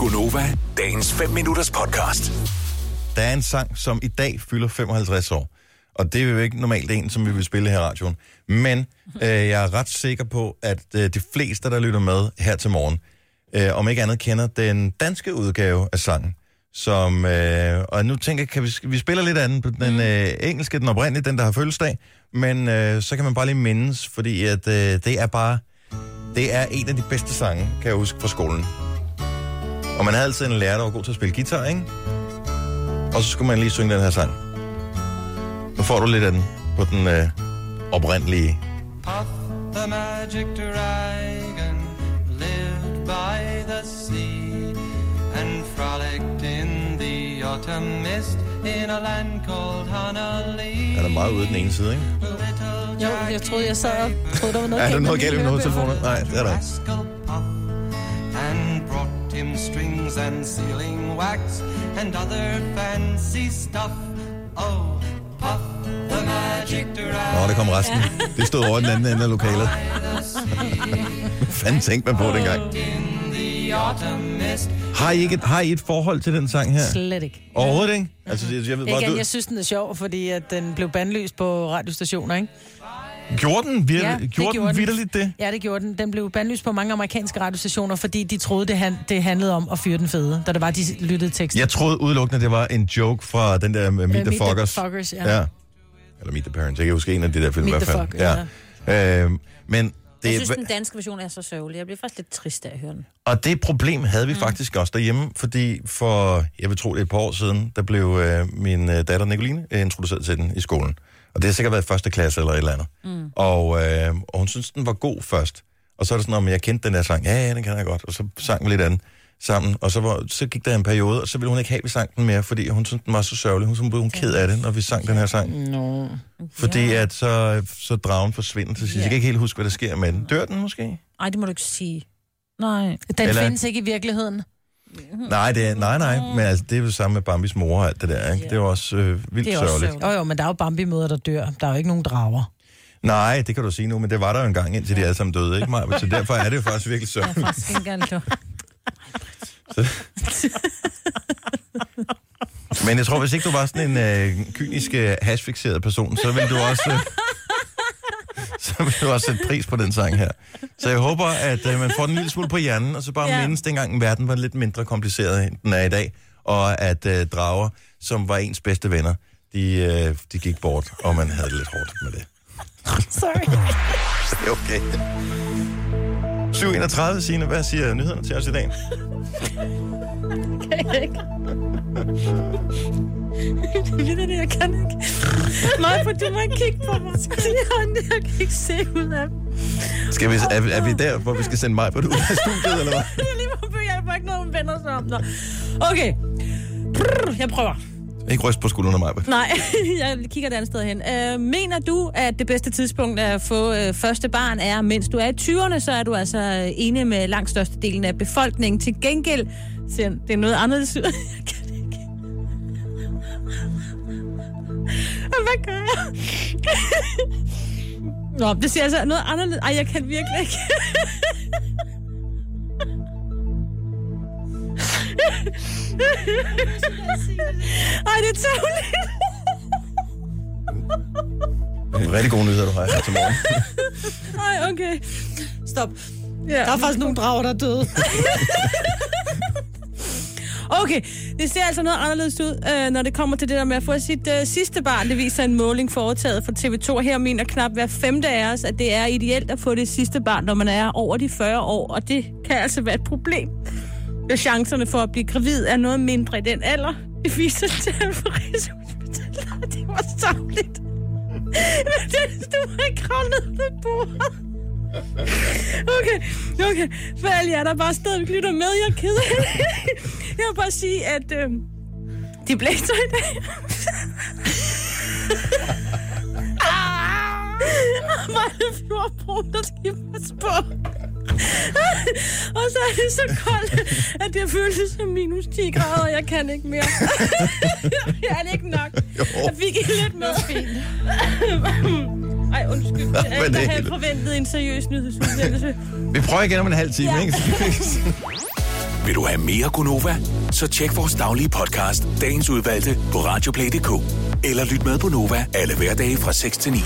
Gunova, dagens 5 minutters podcast. Der er en sang, som i dag fylder 55 år. Og det er jo ikke normalt en, som vi vil spille her i radioen. Men øh, jeg er ret sikker på, at øh, de fleste, der lytter med her til morgen, øh, om ikke andet kender den danske udgave af sangen. Som, øh, og nu tænker jeg, kan vi, vi spiller lidt anden på den øh, engelske, den oprindelige, den der har fødselsdag. Men øh, så kan man bare lige mindes, fordi at, øh, det er bare, det er en af de bedste sange, kan jeg huske fra skolen. Og man havde altid en lærer, der var god til at spille guitar, ikke? Og så skulle man lige synge den her sang. Nu får du lidt af den på den øh, oprindelige. Puff the magic dragon lived by the sea and frolicked in the autumn mist in a land called Honolulu. Er meget ude den ene side, ikke? Jo, jeg troede, jeg sad og troede, der var noget Er der galt noget galt med hovedtelefoner? Nej, det er der ikke. and brought him strings and sealing wax and other fancy stuff. Oh, Puff the magic dragon. Nå, der kom resten. Det stod over i den anden ende af lokalet. Fanden tænkte man på dengang? Har I, ikke et, har I et forhold til den sang her? Slet ikke. Overhovedet ikke? Altså, jeg, jeg ved bare, Igen, du... jeg synes, den er sjov, fordi at den blev bandlyst på radiostationer, ikke? Gjorde den, vir... Ja, ja, det gjorde den den. vidderligt det? Ja, det gjorde den. Den blev bandlyst på mange amerikanske radiostationer, fordi de troede, det, han, det handlede om at fyre den fede, da det var, de lyttede teksten. Jeg troede udelukkende, det var en joke fra den der med Meet Øh, the Fuckers. Fuckers, ja. ja. Eller Meet the Parents. Jeg kan huske en af de der film i Meet hvert the fald. Fuck, ja. Øh, men det, Jeg synes, den danske version er så sørgelig. Jeg bliver faktisk lidt trist af at høre den. Og det problem havde vi mm. faktisk også derhjemme, fordi for, jeg vil tro det er et par år siden, der blev øh, min øh, datter Nicoline øh, introduceret til den i skolen. Og det har sikkert været i første klasse eller et eller andet. Mm. Og, øh, og hun synes, den var god først. Og så er det sådan, at jeg kendte den der sang. Ja, ja, den kan jeg godt. Og så sang vi lidt andet sammen. Og så, var, så gik der en periode, og så ville hun ikke have, at vi sang den mere, fordi hun synes, den var så sørgelig. Hun blev hun ked af det, når vi sang den her sang. Nå. Fordi at så, så dragen forsvinder til sidst. Jeg kan ikke helt huske, hvad der sker med den. Dør den måske? Ej, det må du ikke sige. Nej. Den Eller... findes ikke i virkeligheden. Nej, det er, nej, nej. Men altså, det er jo samme med Bambis mor og alt det der. Ikke? Det er jo også øh, vildt Det er også sørgeligt. sørgeligt. Jo, jo, men der er jo Bambi-møder, der dør. Der er jo ikke nogen drager. Nej, det kan du sige nu, men det var der jo engang, indtil de alle sammen døde, ikke Maja? Så derfor er det jo faktisk virkelig Jeg er sørgeligt. faktisk ikke engang klar. Men jeg tror, hvis ikke du var sådan en øh, kynisk, øh, hashfixeret person, så vil du også... Øh, så vil du også sætte pris på den sang her. Så jeg håber, at øh, man får den en lille smule på hjernen, og så bare ja. Mindes dengang, verden var lidt mindre kompliceret, end den er i dag, og at øh, drager, som var ens bedste venner, de, øh, de gik bort, og man havde det lidt hårdt med det. Sorry. Det er okay. 731, Signe, hvad siger nyhederne til os i dag? Det er det, jeg kan ikke. Nej, for du må ikke kigge på mig. Jeg kan ikke se ud af dem. Skal vi, er, er vi der, hvor vi skal sende mig på det ud af studiet, eller hvad? Det er lige på jeg får ikke noget, venner sig om. Nå. Okay. Brrr, Jeg prøver. Ikke ryst på skuldrene af mig. Nej, jeg kigger et andet sted hen. Øh, mener du, at det bedste tidspunkt at få øh, første barn er, mens du er i 20'erne, så er du altså enig med langt størstedelen af befolkningen. Til gengæld ser det er noget anderledes Hvad gør jeg? Nå, det ser altså noget anderledes. Ej, jeg kan virkelig ikke. Ej, det er tåligt. Nogle rigtig gode nyheder, du har her til morgen. Ej, okay. Stop. Ja. Der er faktisk nogle drager, der er døde. Okay, det ser altså noget anderledes ud, øh, når det kommer til det der med at få sit øh, sidste barn. Det viser en måling foretaget for TV2. Her mener knap hver femte af os, at det er ideelt at få det sidste barn, når man er over de 40 år. Og det kan altså være et problem. Hvis chancerne for at blive gravid er noget mindre i den alder. Det viser tal for Rigshospitalet. Det var savligt. Men det, du har ikke ned på bordet. Okay, okay. For alle jer, der bare stadigvæk lytter med, jeg er ked af det. Jeg vil bare sige, at øh, de blæser i dag. Meget fjordbro, der skal passe på. Og så er det så koldt, at det føles som minus 10 grader, og jeg kan ikke mere. jeg er ikke nok. Jo. Jeg fik ikke lidt med. Undskyld. men Det er jeg havde helt- forventet en seriøs nyhedsudsendelse. Vi prøver igen om en halv time, Ja. ikke? Vil du have mere Gunova? Så tjek vores daglige podcast, dagens udvalgte, på radioplay.dk. Eller lyt med på Nova alle hverdage fra 6 til 9.